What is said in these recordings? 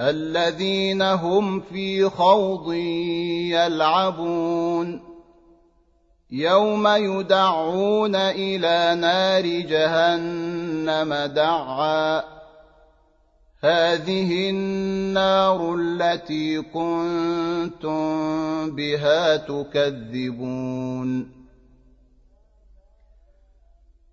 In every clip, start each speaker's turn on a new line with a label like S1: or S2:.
S1: الذين هم في خوض يلعبون. يوم يدعون إلى نار جهنم دعا. هذه النار التي كنتم بها تكذبون.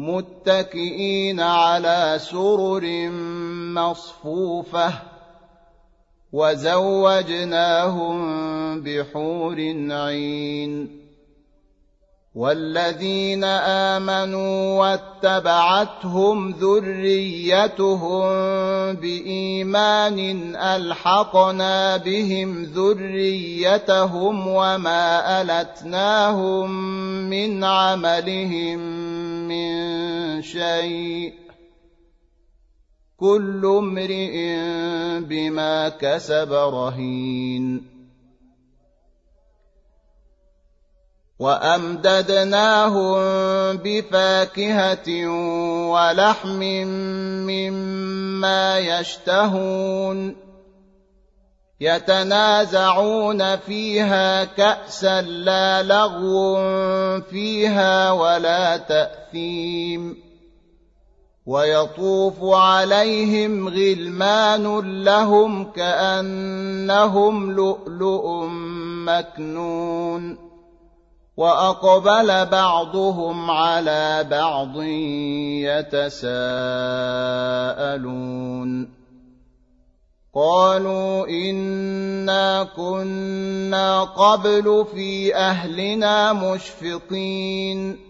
S1: متكئين على سرر مصفوفة وزوجناهم بحور عين والذين آمنوا واتبعتهم ذريتهم بإيمان ألحقنا بهم ذريتهم وما ألتناهم من عملهم من شيء. كل امرئ بما كسب رهين. وأمددناهم بفاكهة ولحم مما يشتهون. يتنازعون فيها كأسا لا لغو فيها ولا تأثيم. ويطوف عليهم غلمان لهم كأنهم لؤلؤ مكنون وأقبل بعضهم على بعض يتساءلون قالوا إنا كنا قبل في أهلنا مشفقين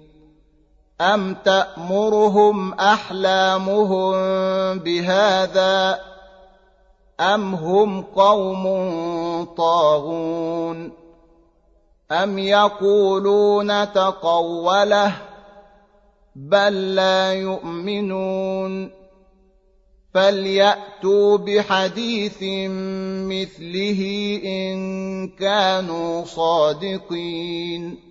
S1: أم تأمرهم أحلامهم بهذا أم هم قوم طاغون أم يقولون تقوله بل لا يؤمنون فليأتوا بحديث مثله إن كانوا صادقين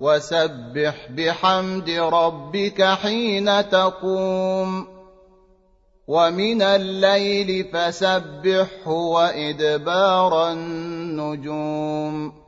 S1: وسبح بحمد ربك حين تقوم. ومن الليل فسبحه وإدبار النجوم.